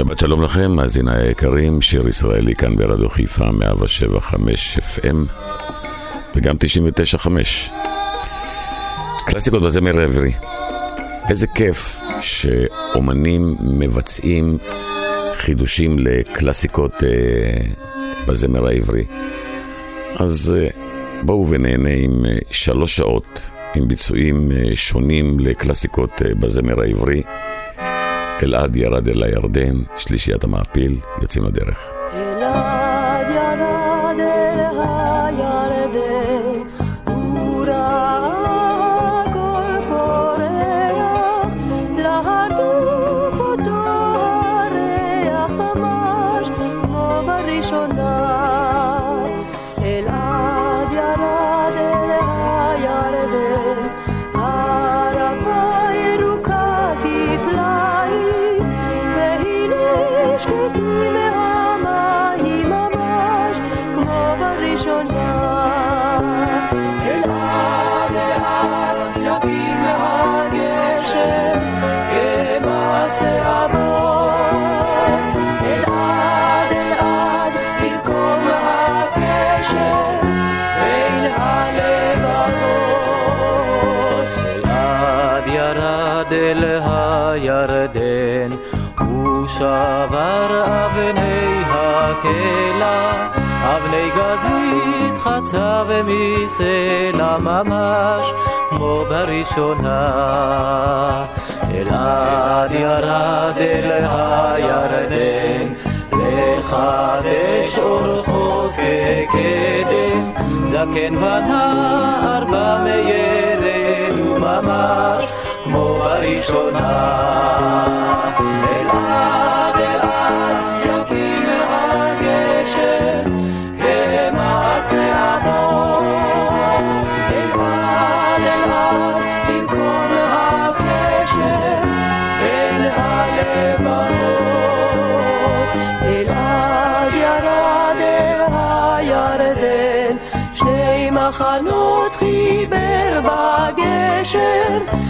שבת שלום לכם, מאזיני היקרים, שיר ישראלי כאן ברדיו חיפה, 175 FM וגם 99.5. קלאסיקות בזמר העברי. איזה כיף שאומנים מבצעים חידושים לקלאסיקות אה, בזמר העברי. אז אה, בואו ונהנה עם אה, שלוש שעות עם ביצועים אה, שונים לקלאסיקות אה, בזמר העברי. אלעד ירד אל הירדן, שלישיית המעפיל, יוצאים לדרך. שבר הקלע, אבני גזית חצה ומסלע ממש כמו בראשונה. אלעד ירד אל הירדן, לחדש אורחות כקדם. זקן ונער במיירת וממש כמו בראשונה. אלעד ser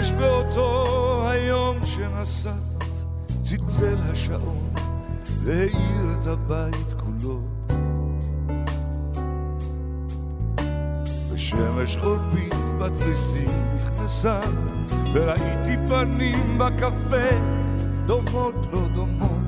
ממש באותו היום שנסעת צלצל השעון והאיר את הבית כולו. ושמש חולפית בתריסים נכנסה וראיתי פנים בקפה דומות לא דומות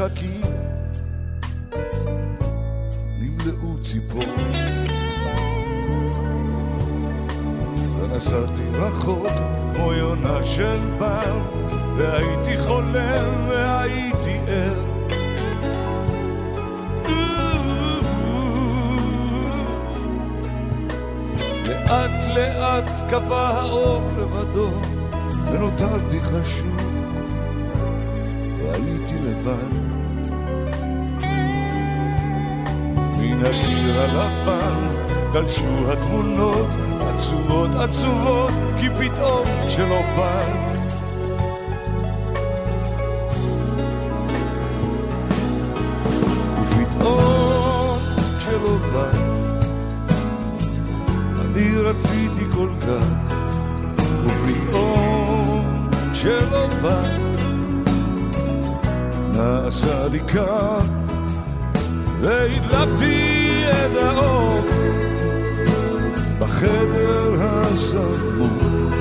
השחקים נמלאו ציפור. ונסעתי רחוק כמו יונה של בר, והייתי חולם והייתי ער. לאט לאט קבע האור לבדו ונותרתי חשוך, והייתי לבד. מן הקיר הלבן גלשו התמונות עצובות עצובות, כי פתאום כשלא באת ופתאום כשלא אני רציתי כל כך. ופתאום כשלא בא נעשה לי והדלקתי את האור בחדר הסמוך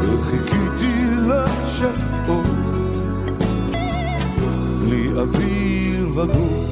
וחיכיתי לשעות בלי אוויר וגוף.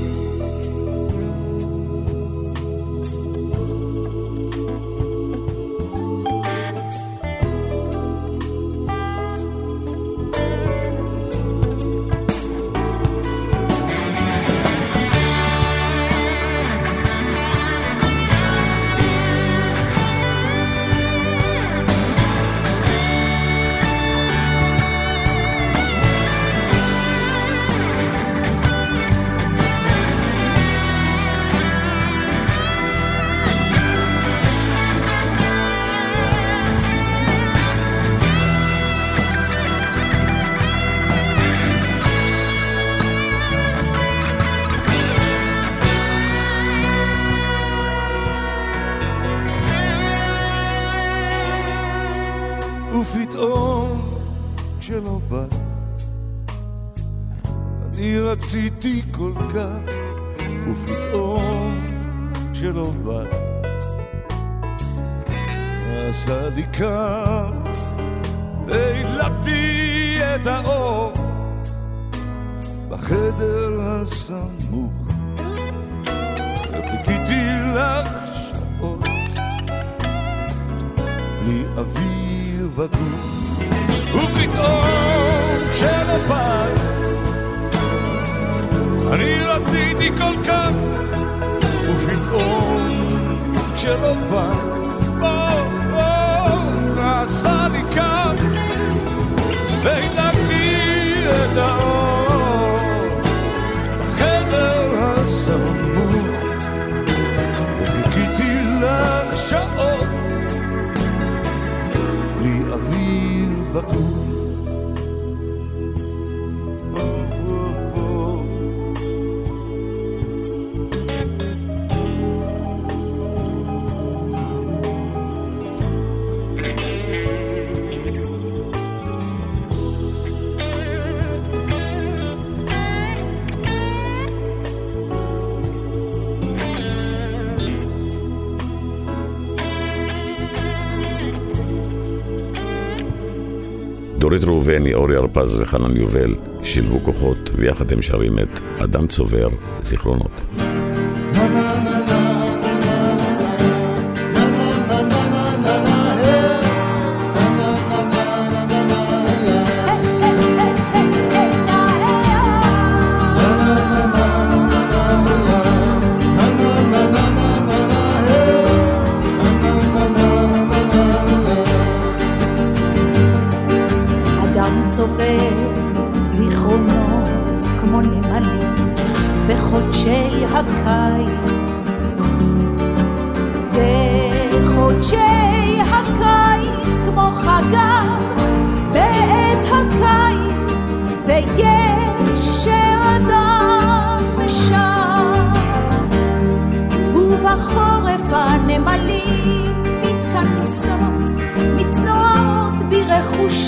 בחדר הסמוך. וחיכיתי לך שעות. בלי אוויר וגוף ופתאום כשלא באת אני רציתי כל כך. ופתאום כשלא באת או, או, נעשה לי קר והדלקתי דורית ראובני, אורי הרפז וחנן יובל שילבו כוחות, ויחד הם שרים את אדם צובר, זיכרונות.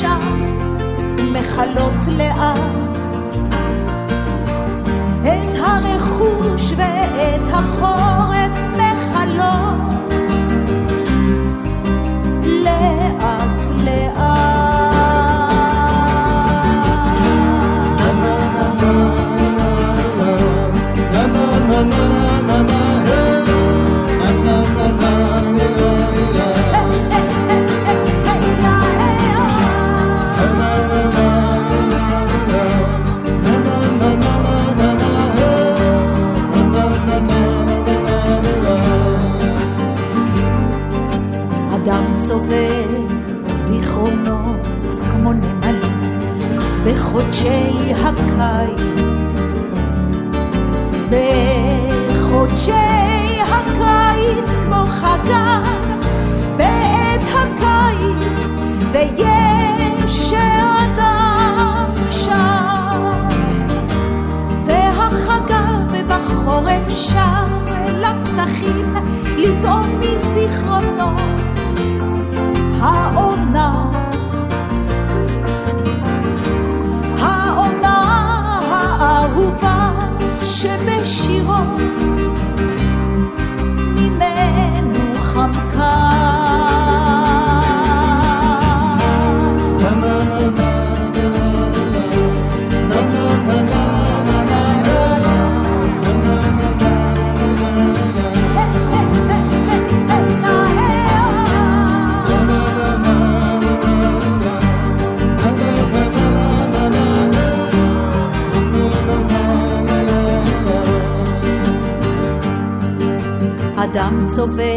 ברכושם, מכלות לאט. את הרכוש ואת החורף מכלות בחודשי הקיץ. בחודשי הקיץ כמו חגר בעת הקיץ ויש שאדם שם והחגר ובחורף שר אל הפתחים לטעום מזיכרונות העונה האהובה שבשירו הדם צובר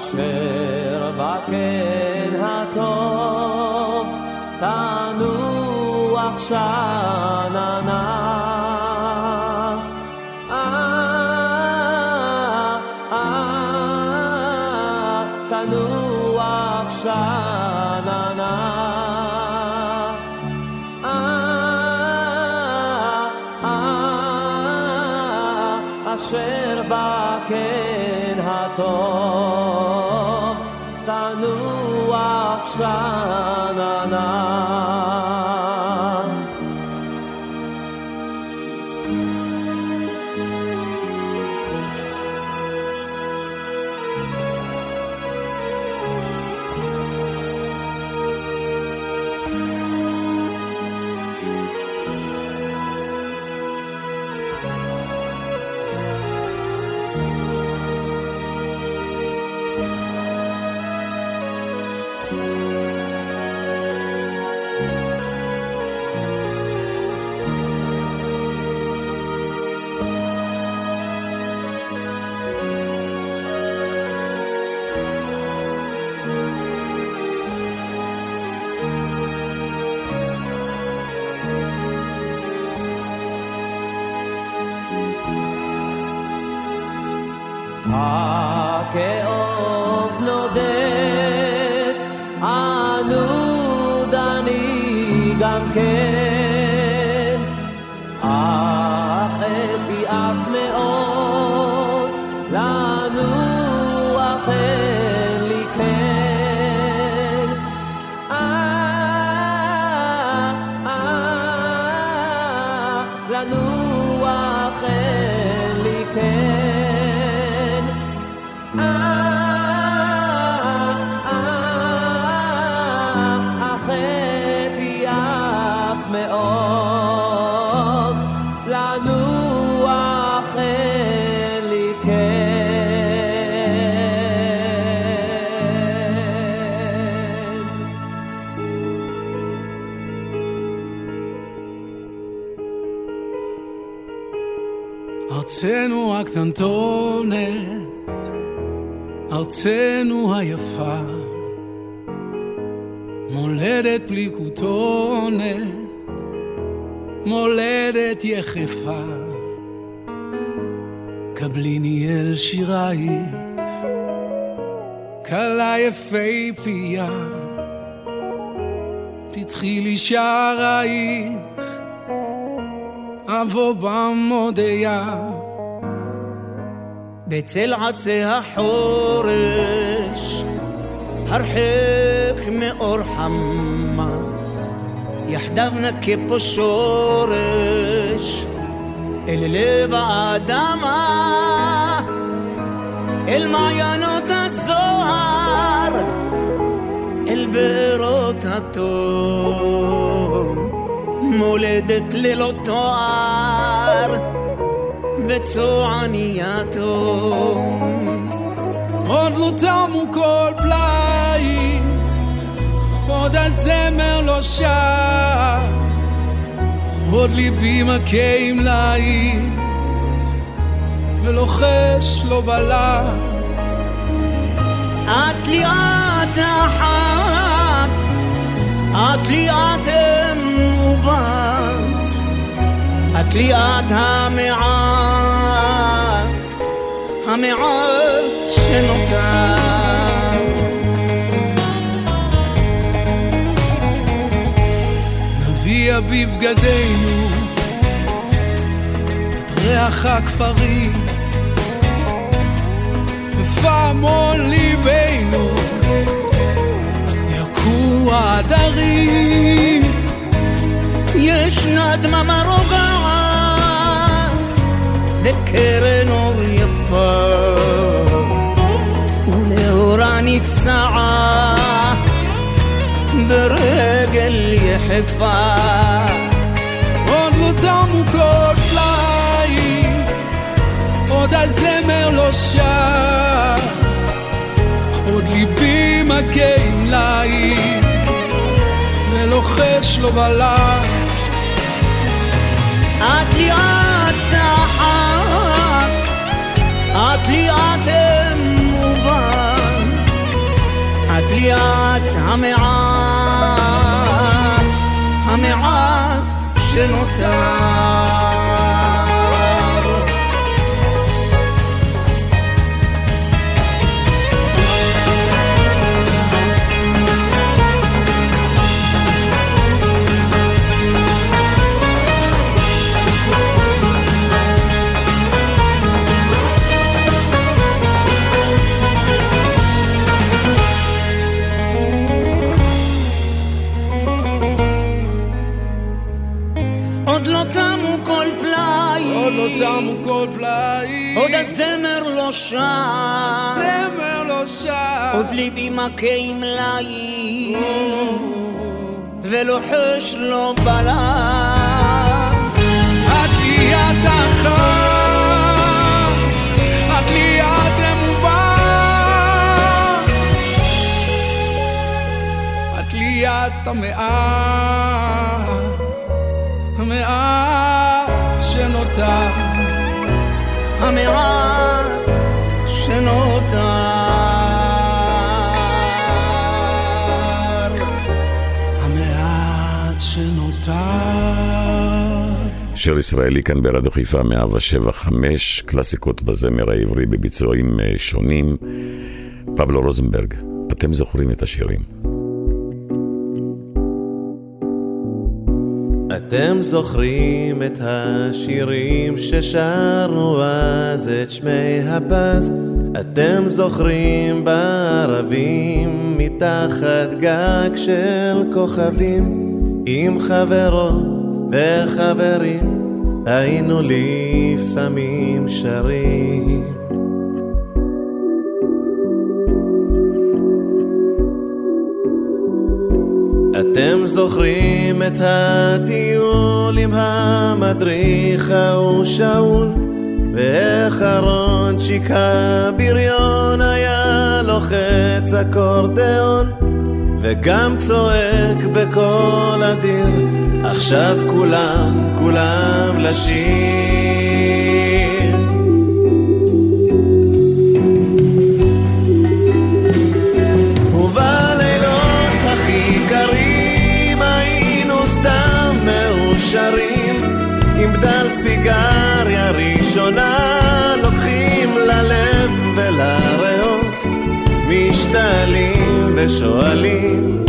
אשר ארצנו הקטנטונת, ארצנו היפה, מולדת בלי כותונת, מולדת יחפה. קבליני אל שירייך, כלה יפהפייה, פתחי לי שערייך, אבוא במודיה. بتلعتها حورش هرحك مقور حما. يحدبنا كيب الشورش اللي بعدما المعينات الزهر البيروت التوم مولدت ليلوتوار וצוענייתו עוד לא תמו כל פלאים, עוד הזמר לא שר, עוד ליבי מכה עם לעים, ולוחש לא בלע. את לי את אחת, את לי את לי את המעט, המעט שנותר. נביע בבגדינו את ריח הכפרים בפעמון ליבנו יכו העדרים ישנה דממה רוגעת לקרן אור יפה ולאורה נפסעה ברגל יחפה עוד לא תמו כל פלאים עוד הזמר לא שר. עוד ליבי מכה עם לעים ולוחש לו בלם את לי את לי את מובן, את לי את המעט, המעט שנותר. עוד לא תמו כל פלאים, עוד לא תמו כל פלאים. עוד הזמר לא שר, זמר לא שר. עוד ליבי מכה עם לעים, ולוחש לו בלם. את לי את אחת, את לי את מובן, את לי את המעט, המעט שנותר, המעט שנותר. המעט שנותר. שיר ישראלי כאן ברדיו חיפה 175, קלאסיקות בזמר העברי בביצועים אה, שונים. פבלו רוזנברג, אתם זוכרים את השירים. אתם זוכרים את השירים ששרנו אז את שמי הפז? אתם זוכרים בערבים מתחת גג של כוכבים עם חברות וחברים היינו לפעמים שרים אתם זוכרים את הטיול עם המדריך ההוא שאול? ואיך אהרונצ'יק הבריון היה לוחץ אקורדיאון וגם צועק בקול אדיר עכשיו כולם, כולם לשיר ושואלים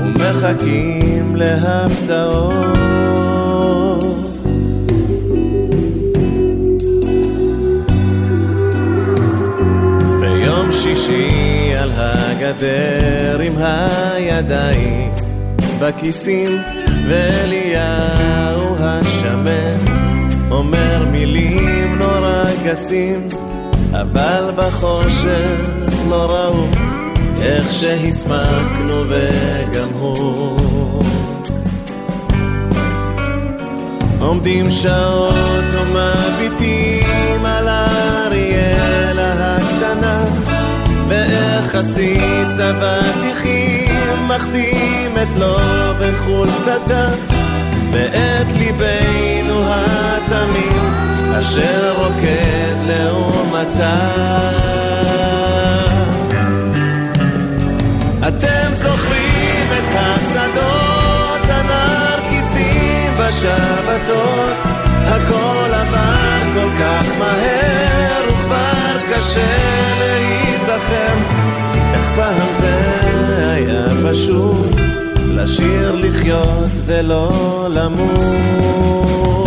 ומחכים להפתעות. ביום שישי על הגדר עם הידיים בכיסים ואליהו השמן אומר מילים נורא גסים אבל בחושך לא ראו איך שהסמקנו וגם הוא עומדים שעות ומביטים על אריאלה הקטנה החסיס אבטיחים מחתים את לו חולצתה ואת ליבנו התמים אשר רוקד לעומתה. בשבתות. הכל עבר כל כך מהר וכבר קשה להיזכר. איך פעם זה היה פשוט לשיר לחיות ולא למות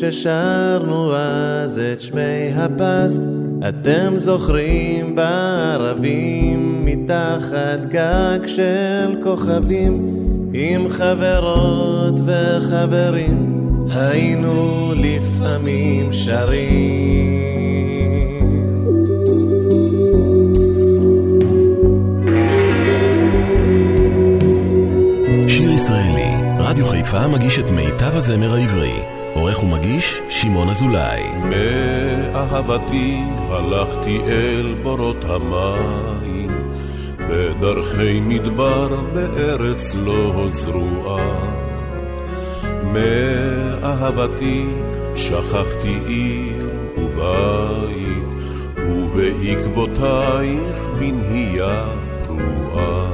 ששרנו אז את שמי הפז, אתם זוכרים בערבים מתחת גג של כוכבים, עם חברות וחברים, היינו לפעמים שרים. שיר ישראלי, רדיו חיפה מגיש את מיטב הזמר העברי. עורך ומגיש, שמעון אזולאי. מאהבתי הלכתי אל בורות המים, בדרכי מדבר בארץ לא זרועה. מאהבתי שכחתי עיר ובית, ובעקבותייך בנהייה פרועה.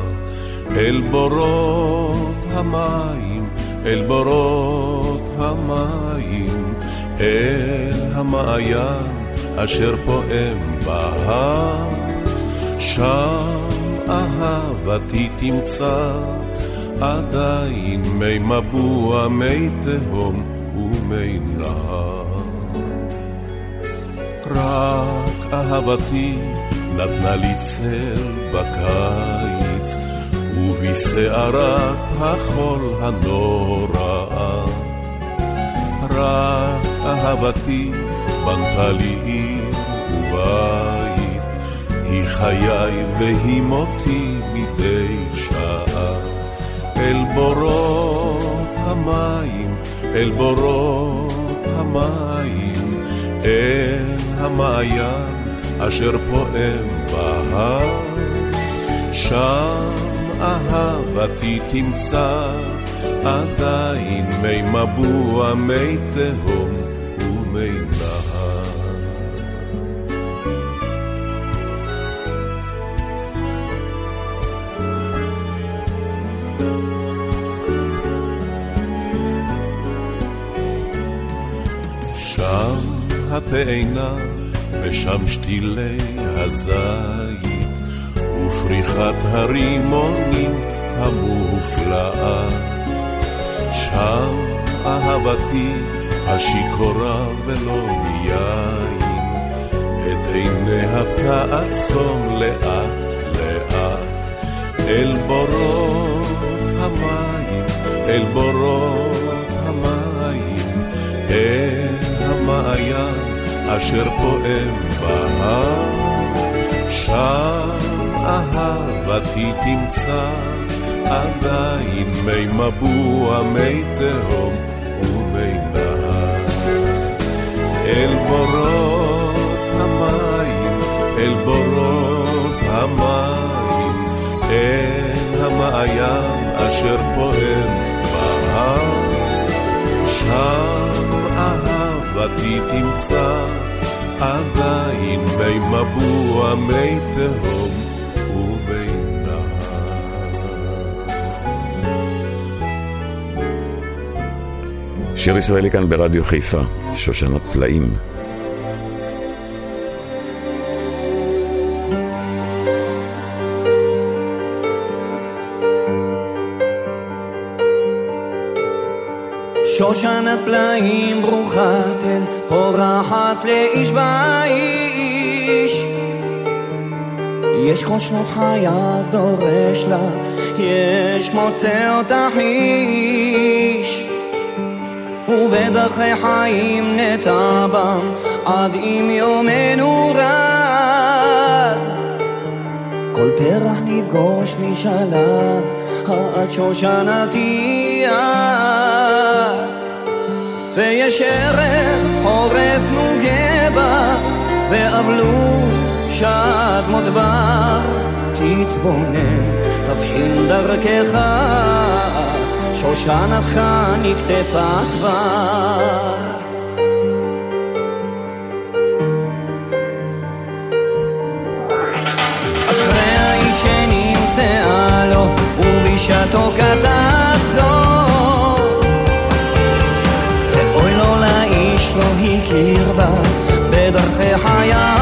אל בורות המים, אל בורות המים אל המעיין אשר פועם בהר שם אהבתי תמצא עדיין מי מבוע, מי תהום ומי נהר. רק אהבתי נתנה לי צל בקיץ, ובסערת החול הנוראה. רק אהבתי בנתה לי עיר ובית, היא חיי והיא מותי מדי שעה. אל בורות המים, אל בורות המים, אל המעיין אשר פועם בהר. שם אהבתי תמצא עדיין מי מבוע, מי תהום ומי נהר. שם התאנה ושם שתילי הזית ופריחת הרימונים המופלאה שם אהבתי השיכורה ולא מיין, את עיניה תעצום לאט לאט, אל בורות המים, אל בורות המים, אל המעיין אשר פועם בהר, שם אהבתי תמצא עדיין מי מבוע, מי תהום אל בורות המים, אל בורות המים, אל המעיין אשר פועם בהר. שם אהבתי תמצא עדיין מי מבוע, מי תהום שיר ישראלי כאן ברדיו חיפה, שושנת פלאים. שושנת פלאים ברוכת אל, פורחת לאיש ואיש. יש כל שנות חייו דורש לה, יש מוצא אותה חיש. ובדרכי חיים נטע בם, עד אם יומנו רד. כל פרח נפגוש נשאלה, את שושנתי את. ויש ערב חורף נוגה בה, ואבלו שד מודבר. תתבונן, תבחין דרכך, שושנתך נקטפה כבר. אשרי האיש שנמצאה לו, ובשעתו כתב זאת. ואוי לו לאיש לא הכיר בה, בדרכי חייו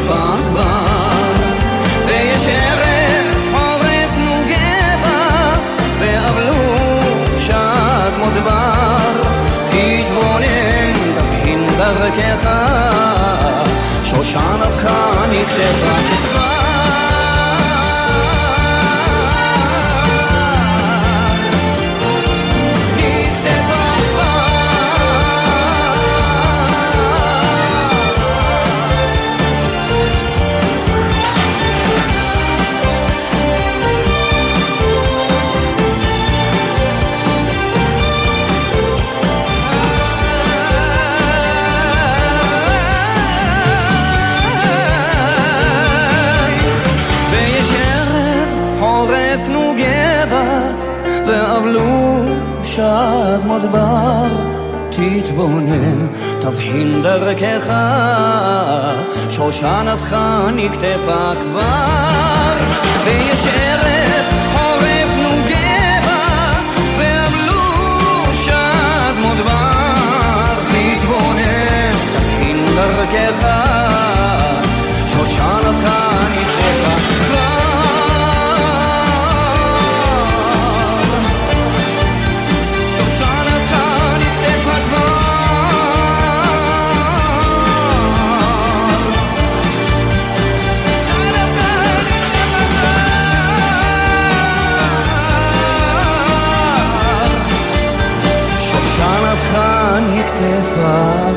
נקטפה כבר. ויש ערב חורף נוגה בה, ואבלו שד מודבר. תתבונן, תבחין דרכך, שושנתך נקטפה שד מדבר. תתבונן, תבחין דרכך, שושנתך נקטפה כבר. ויש ערב חורף נוגה בה, ואבלו שד מדבר. תתבונן, תבחין דרכך, שושנתך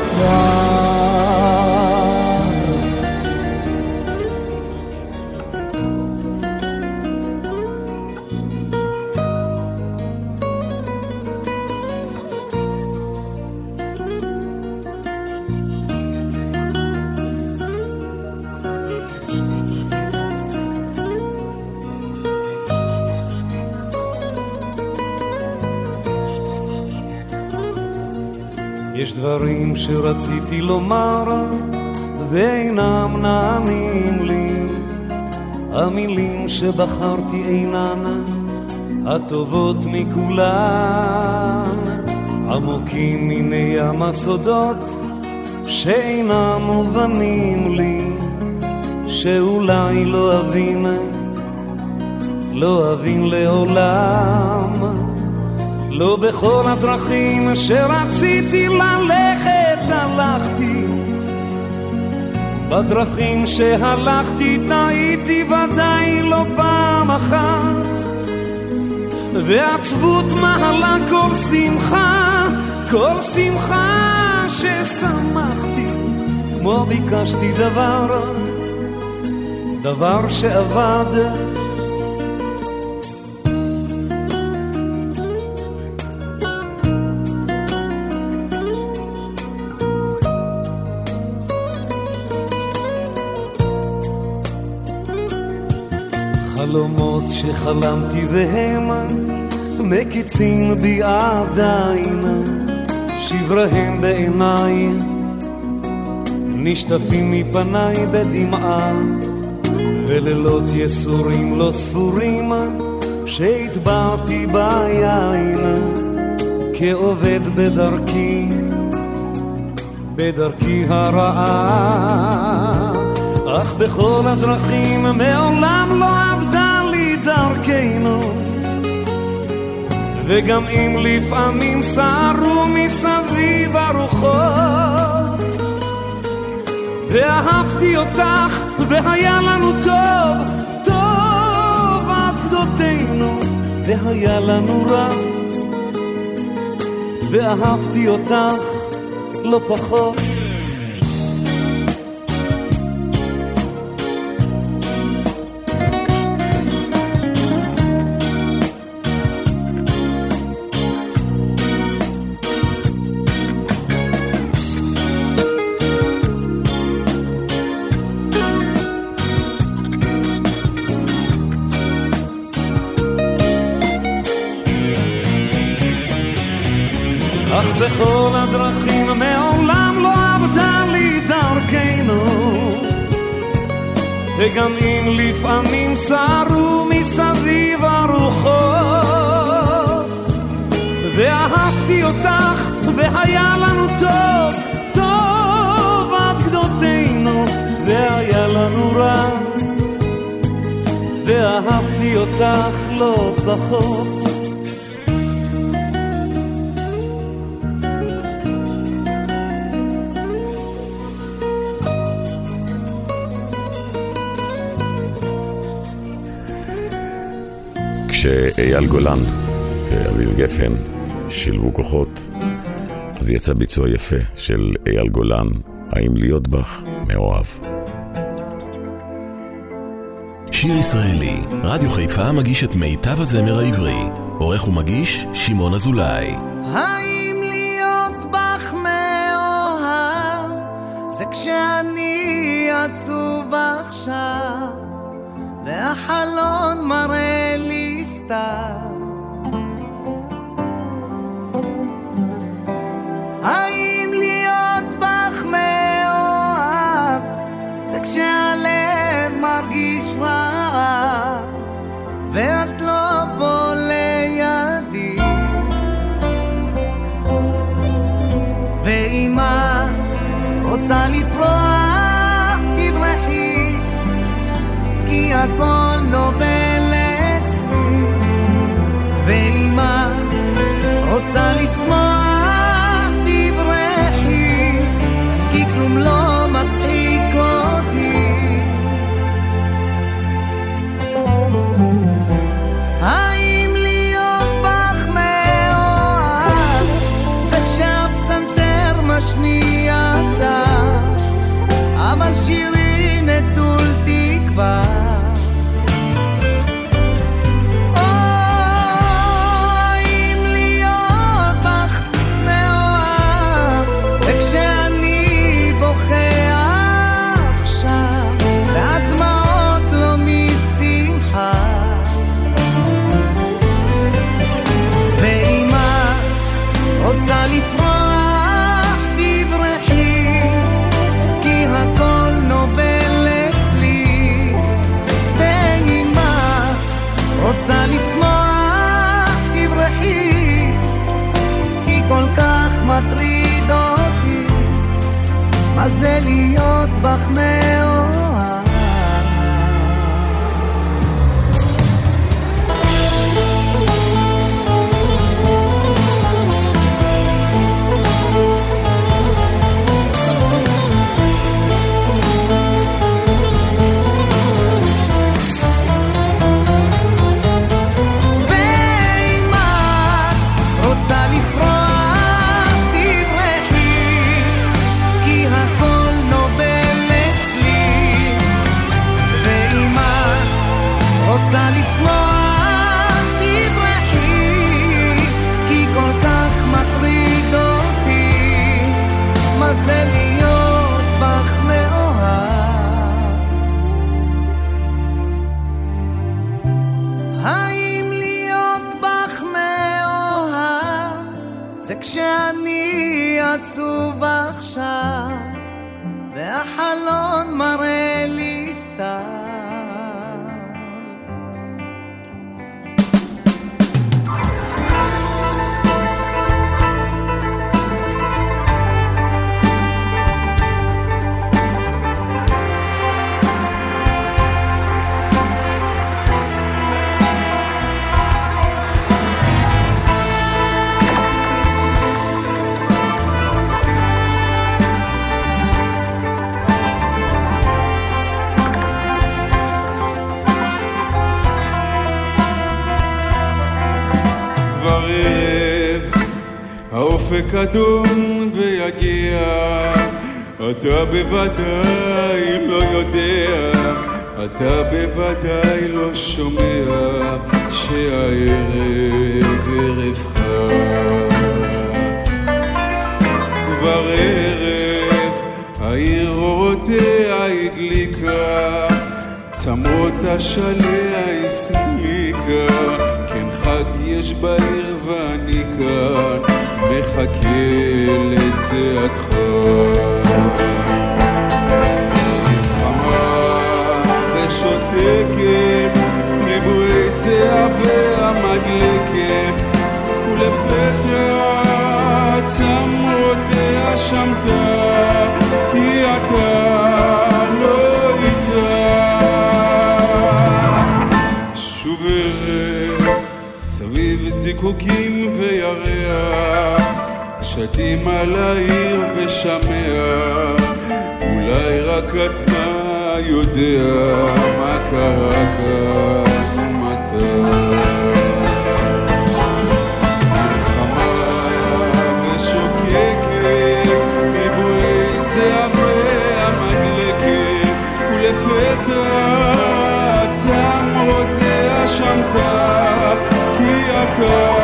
נקטפה יש דברים שרציתי לומר ואינם נעמים לי. המילים שבחרתי אינן הטובות מכולן. עמוקים מני ים הסודות שאינם מובנים לי. שאולי לא אבין לא אבין לעולם לא בכל הדרכים שרציתי ללכת הלכתי. בדרכים שהלכתי טעיתי ודאי לא פעם אחת. ועצבות מעלה כל שמחה כל שמחה ששמחתי. כמו ביקשתי דבר דבר שעבד שחלמתי והם מקיצים בי עדיין שבריהם בעיניי נשטפים מפניי בדמעה, ולילות יסורים לא ספורים, שהטבעתי ביין, כעובד בדרכי, בדרכי הרעה. אך בכל הדרכים מעולם לא עבדה וגם אם לפעמים סערו מסביב הרוחות, ואהבתי אותך והיה לנו טוב, טוב עד גדותינו, והיה לנו רע, ואהבתי אותך לא פחות. וגם אם לפעמים סערו מסביב הרוחות. ואהבתי אותך והיה לנו טוב, טוב עד גדותינו והיה לנו רע. ואהבתי אותך לא פחות כשאייל גולן ואביב גפן שילבו כוחות, אז יצא ביצוע יפה של אייל גולן, האם להיות בך מאוהב. שיר ישראלי, רדיו חיפה מגיש את מיטב הזמר העברי. עורך ומגיש, שמעון אזולאי. האם להיות בך מאוהב, זה כשאני עצוב עכשיו, והחלון מראה לי סתם. האם להיות בך מאוהב, זה כשהלב מרגיש רע, ואת לא פה לידי. ואם את רוצה לפרוח, תברחי, כי הכל זה להיות בך מאוהב. אדום ויגיע, אתה בוודאי לא יודע, אתה בוודאי לא שומע, שהערב ערב חג. כבר ערב, העיר אורותיה הדליקה, צמרות השליה הסליקה, כן חג יש בעיר ואני כאן מחכה לצעדך. מלחמה ושותקת, ריבועי זיעה והמדלקת, ולפתע צמרותיה שמתה, כי אתה לא זיקוקים וירח, שתים על העיר ושמע, אולי רק אתה יודע מה קרה כאן ומתי. מלחמה ושוקקת, ריבועי זיעה והמדלקת, ולפתע צמרותיה שמתה, כי אתה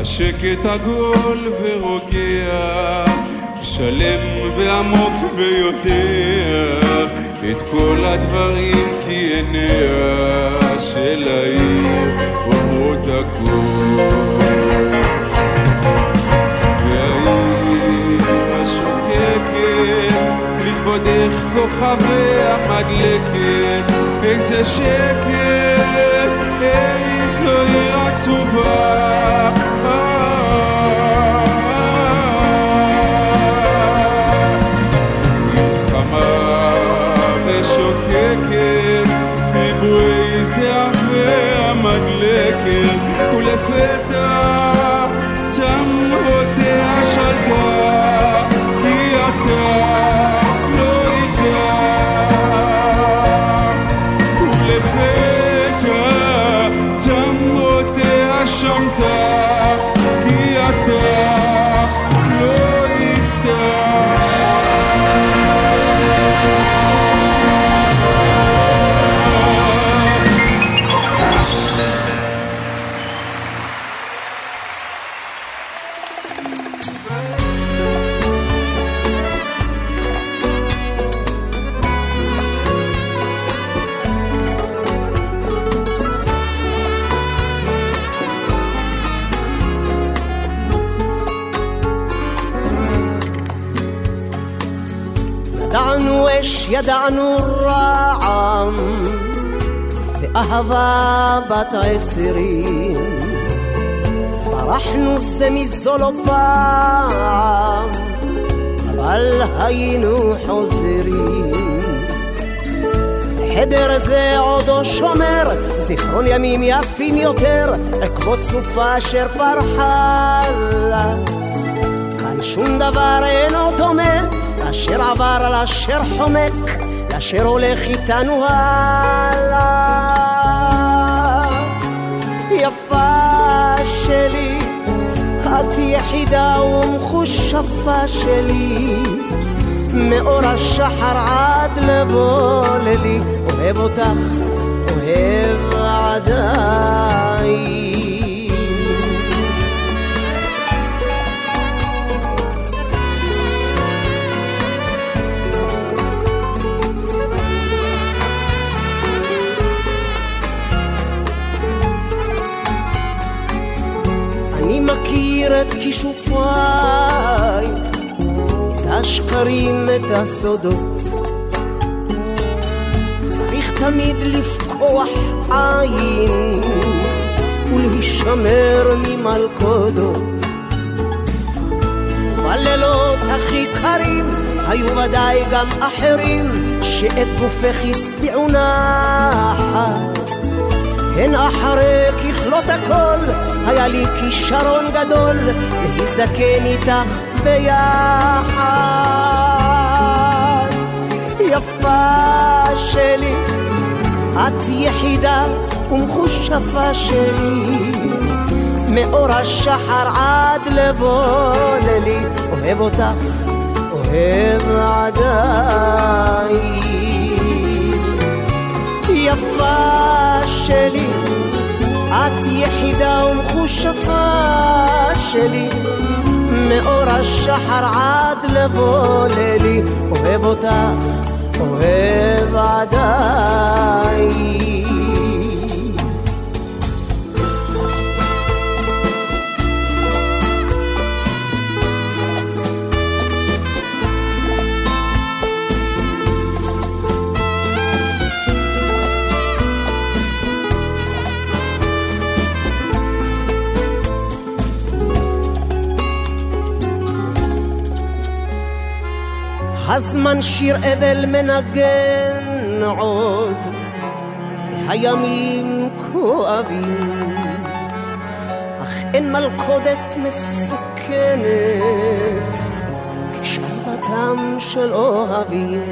השקט עגול ורוגע, שלם ועמוק ויודע את כל הדברים כי עיניה של העיר אומרות הכל. לכבודך כוכביה מדלקת, איזה שקט, איזו עיר עצובה. ושוקקת, ריבועי זיעה והמדלקת, ולפתע ידענו רעם, באהבה בת עשרים. ברחנו זה מזו לא פעם, אבל היינו חוזרים. חדר זה עודו שומר, זיכרון ימים יפים יותר, עקבות סופה אשר פרחה לה. כאן שום דבר אינו דומה, לאשר עבר, לאשר חומק, לאשר הולך איתנו הלאה. יפה שלי, את יחידה ומחושפה שלי, מאור השחר עד לבוא ללי, אוהב אותך, אוהב עדיין. מכיר את כישופיי, את השקרים, את הסודות. צריך תמיד לפקוח עין ולהישמר ממלכודות. בלילות הכי קרים היו ודאי גם אחרים שאת גופך השביעו נחת. הן אחרי ככלות הכל היה לי כישרון גדול להזדקן איתך ביחד. יפה שלי, את יחידה ומחושפה שלי, מאור השחר עד לבוא לילי, אוהב אותך, אוהב עדיין. יפה שלי, את יחידה ומחושפה שלי, מאור השחר עד לבוא לילי, אוהב אותך, אוהב עדיין. הזמן שיר אבל מנגן עוד, והימים כואבים, אך אין מלכודת מסוכנת כשלוותם של אוהבים.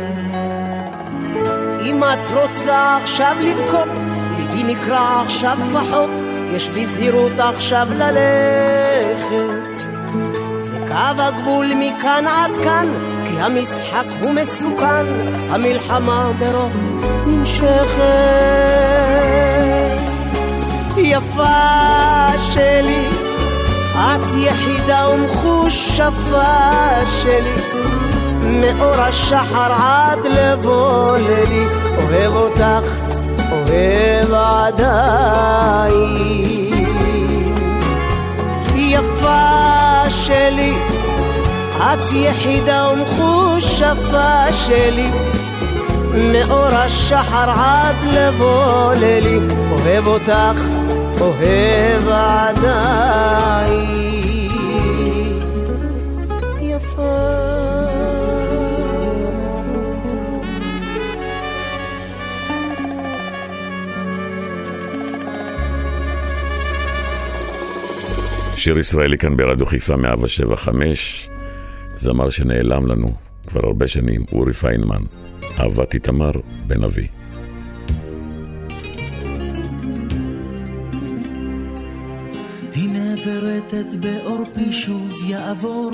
אם את רוצה עכשיו לבכות, ליבי נקרע עכשיו פחות, יש בי זהירות עכשיו ללכת. זה קו הגבול מכאן עד כאן, המשחק הוא מסוכן, המלחמה ברוך נמשכת. יפה שלי, את יחידה ומחושפה שלי, מאור השחר עד לבוא לילי, אוהב אותך, אוהב עדיין. יפה שלי, את יחידה ומחושפה שלי, מאור השחר עד לבוא לילי, אוהב אותך, אוהב עדיין. שיר ישראלי כאן ברדיו חיפה 175, זמר שנעלם לנו כבר הרבה שנים, אורי פיינמן, אהבת איתמר בן אבי. ורטט בעורפי שוב יעבור,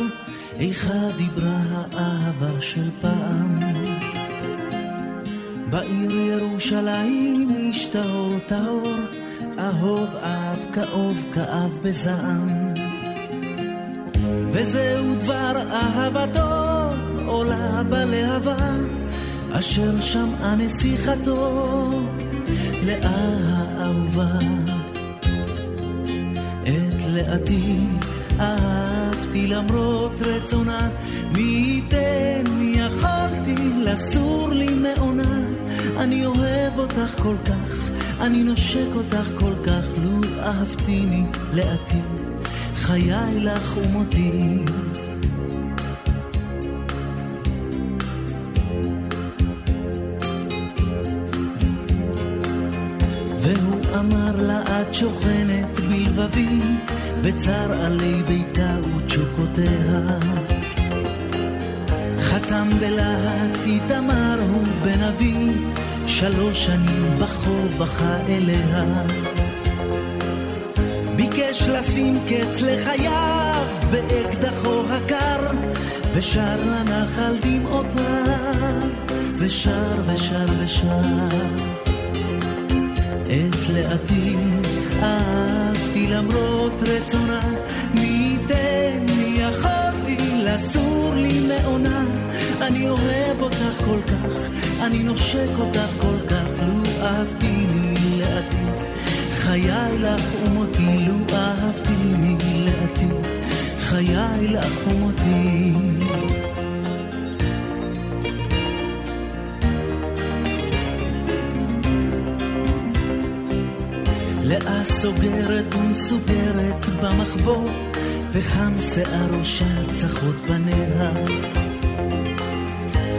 איכה דיברה האהבה של פעם. בעיר ירושלים משטהור טהור, אהוב אב כאוב כאב בזעם. וזהו דבר אהבתו עולה בלהבה, אשר שמעה נסיכתו לאה האהובה. את לאתי אהבתי למרות רצונה, מי ייתן יכולתי לסור לי מעונה. אני אוהב אותך כל כך, אני נושק אותך כל כך, לו אהבתיני לאתי, חיי לך ומותי. והוא אמר לה את שוכנת בלבבי, וצר עלי ביתה ותשוקותיה. חתם בלהט איתמר הוא בן אבי, שלוש שנים בכו בכה אליה. ביקש לשים קץ לחייו באקדחו הקר, ושר לנחל דמעותיו, ושר ושר ושר. את לאטים אהבתי למרות רצונה, מי ייתן מי יכולתי לסור לי מעונה. אני אוהב אותך כל כך, אני נושק אותך כל כך, לו אהבתיני לאטים. חיי לך ומותי, לו אהבתיני לאטים. חיי לך ומותי. לאה סוגרת ומסוגרת במחבור, וחם שיער ראשה צחות פניה.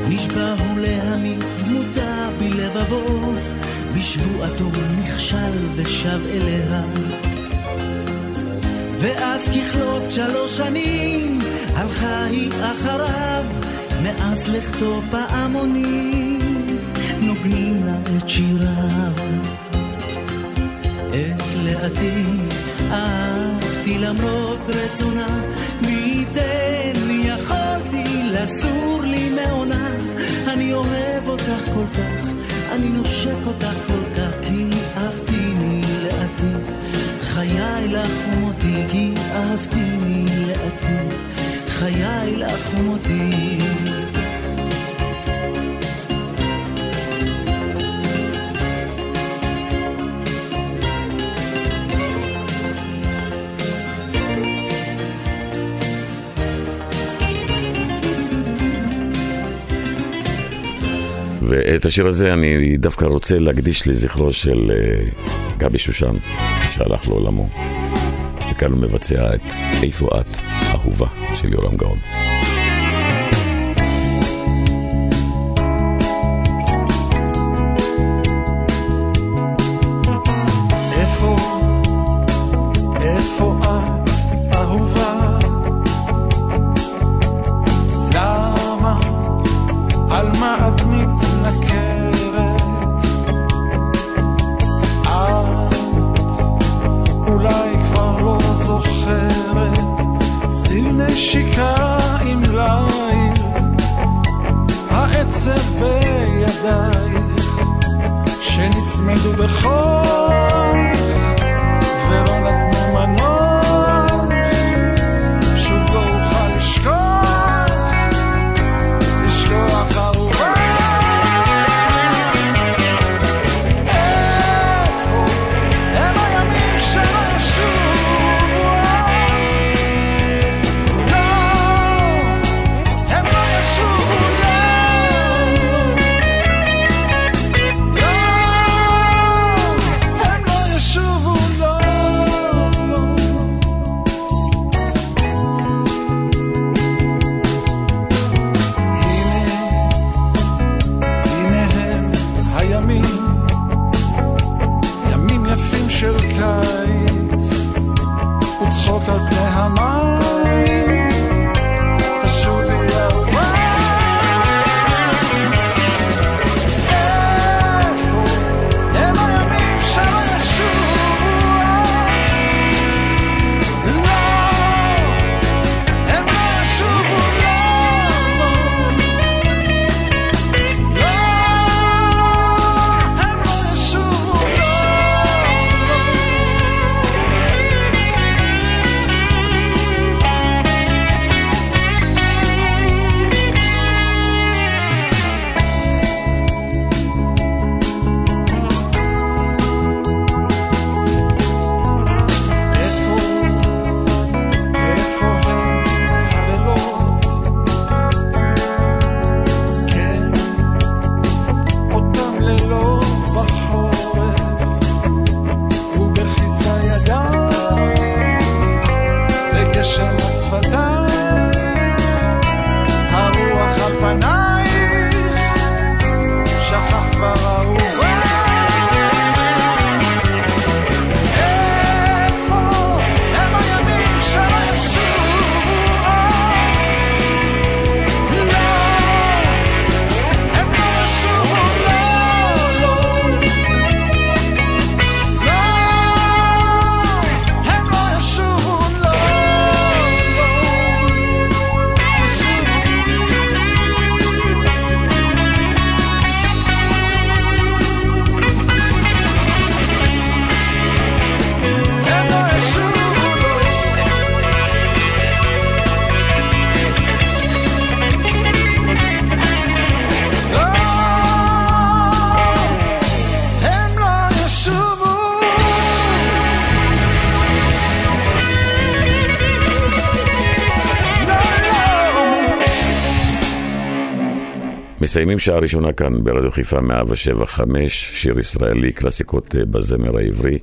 נשבע הוא להעמיד דמותה בלבבו, בשבועתו נכשל ושב אליה. ואז ככלות שלוש שנים, הלכה היא אחריו, מאז לכתו פעמונים, נוגנים לה את שיריו. את לאתי אהבתי למרות רצונה, מי ייתן לי יכולתי לסור לי מעונה. אני אוהב אותך כל כך, אני נושק אותך כל כך, כי אהבתיני לאתי. חיי לך ומותי, כי אהבתיני לאתי. חיי לך ומותי. ואת השיר הזה אני דווקא רוצה להקדיש לזכרו של אה, גבי שושן, שהלך לעולמו. וכאן הוא מבצע את איפה את, אהובה, של יורם גאון. מסיימים שעה ראשונה כאן ברדיו חיפה 175, שיר ישראלי, קלאסיקות אה, בזמר העברי.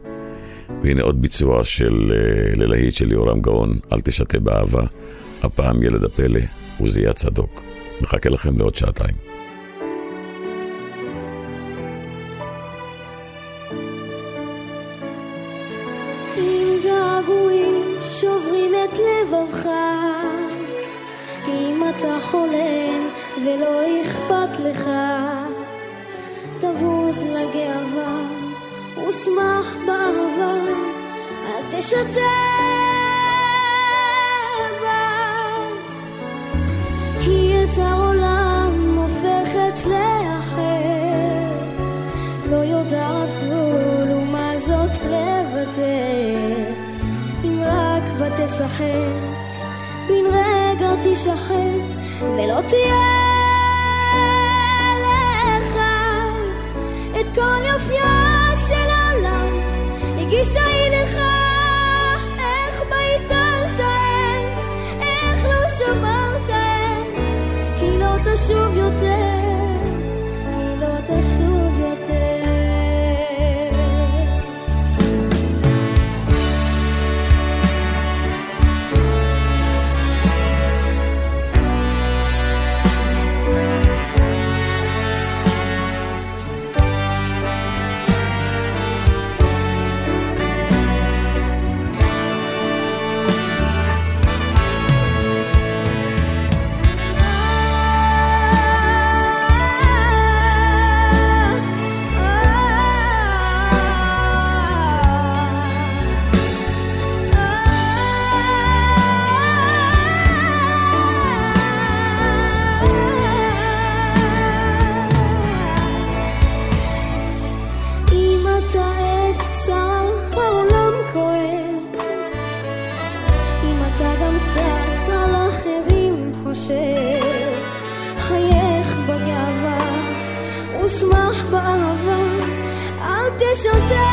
והנה עוד ביצוע של אה, ללהיט של יורם גאון, אל תשתה באהבה. הפעם ילד הפלא, עוזיה צדוק. מחכה לכם לעוד שעתיים. שוברים את לבבך, אם אתה חולם ולא אכפת לך, תבוז לגאווה ושמח באהבה, אל תשתה בה. היא את העולם הופכת לאחר, לא יודעת גבול ומה זאת לוותר. אם רק בה תשחק, רגע תשחק, ולא תהיה את כל יופייה של העולם. הגישה היא לך, אל תשתה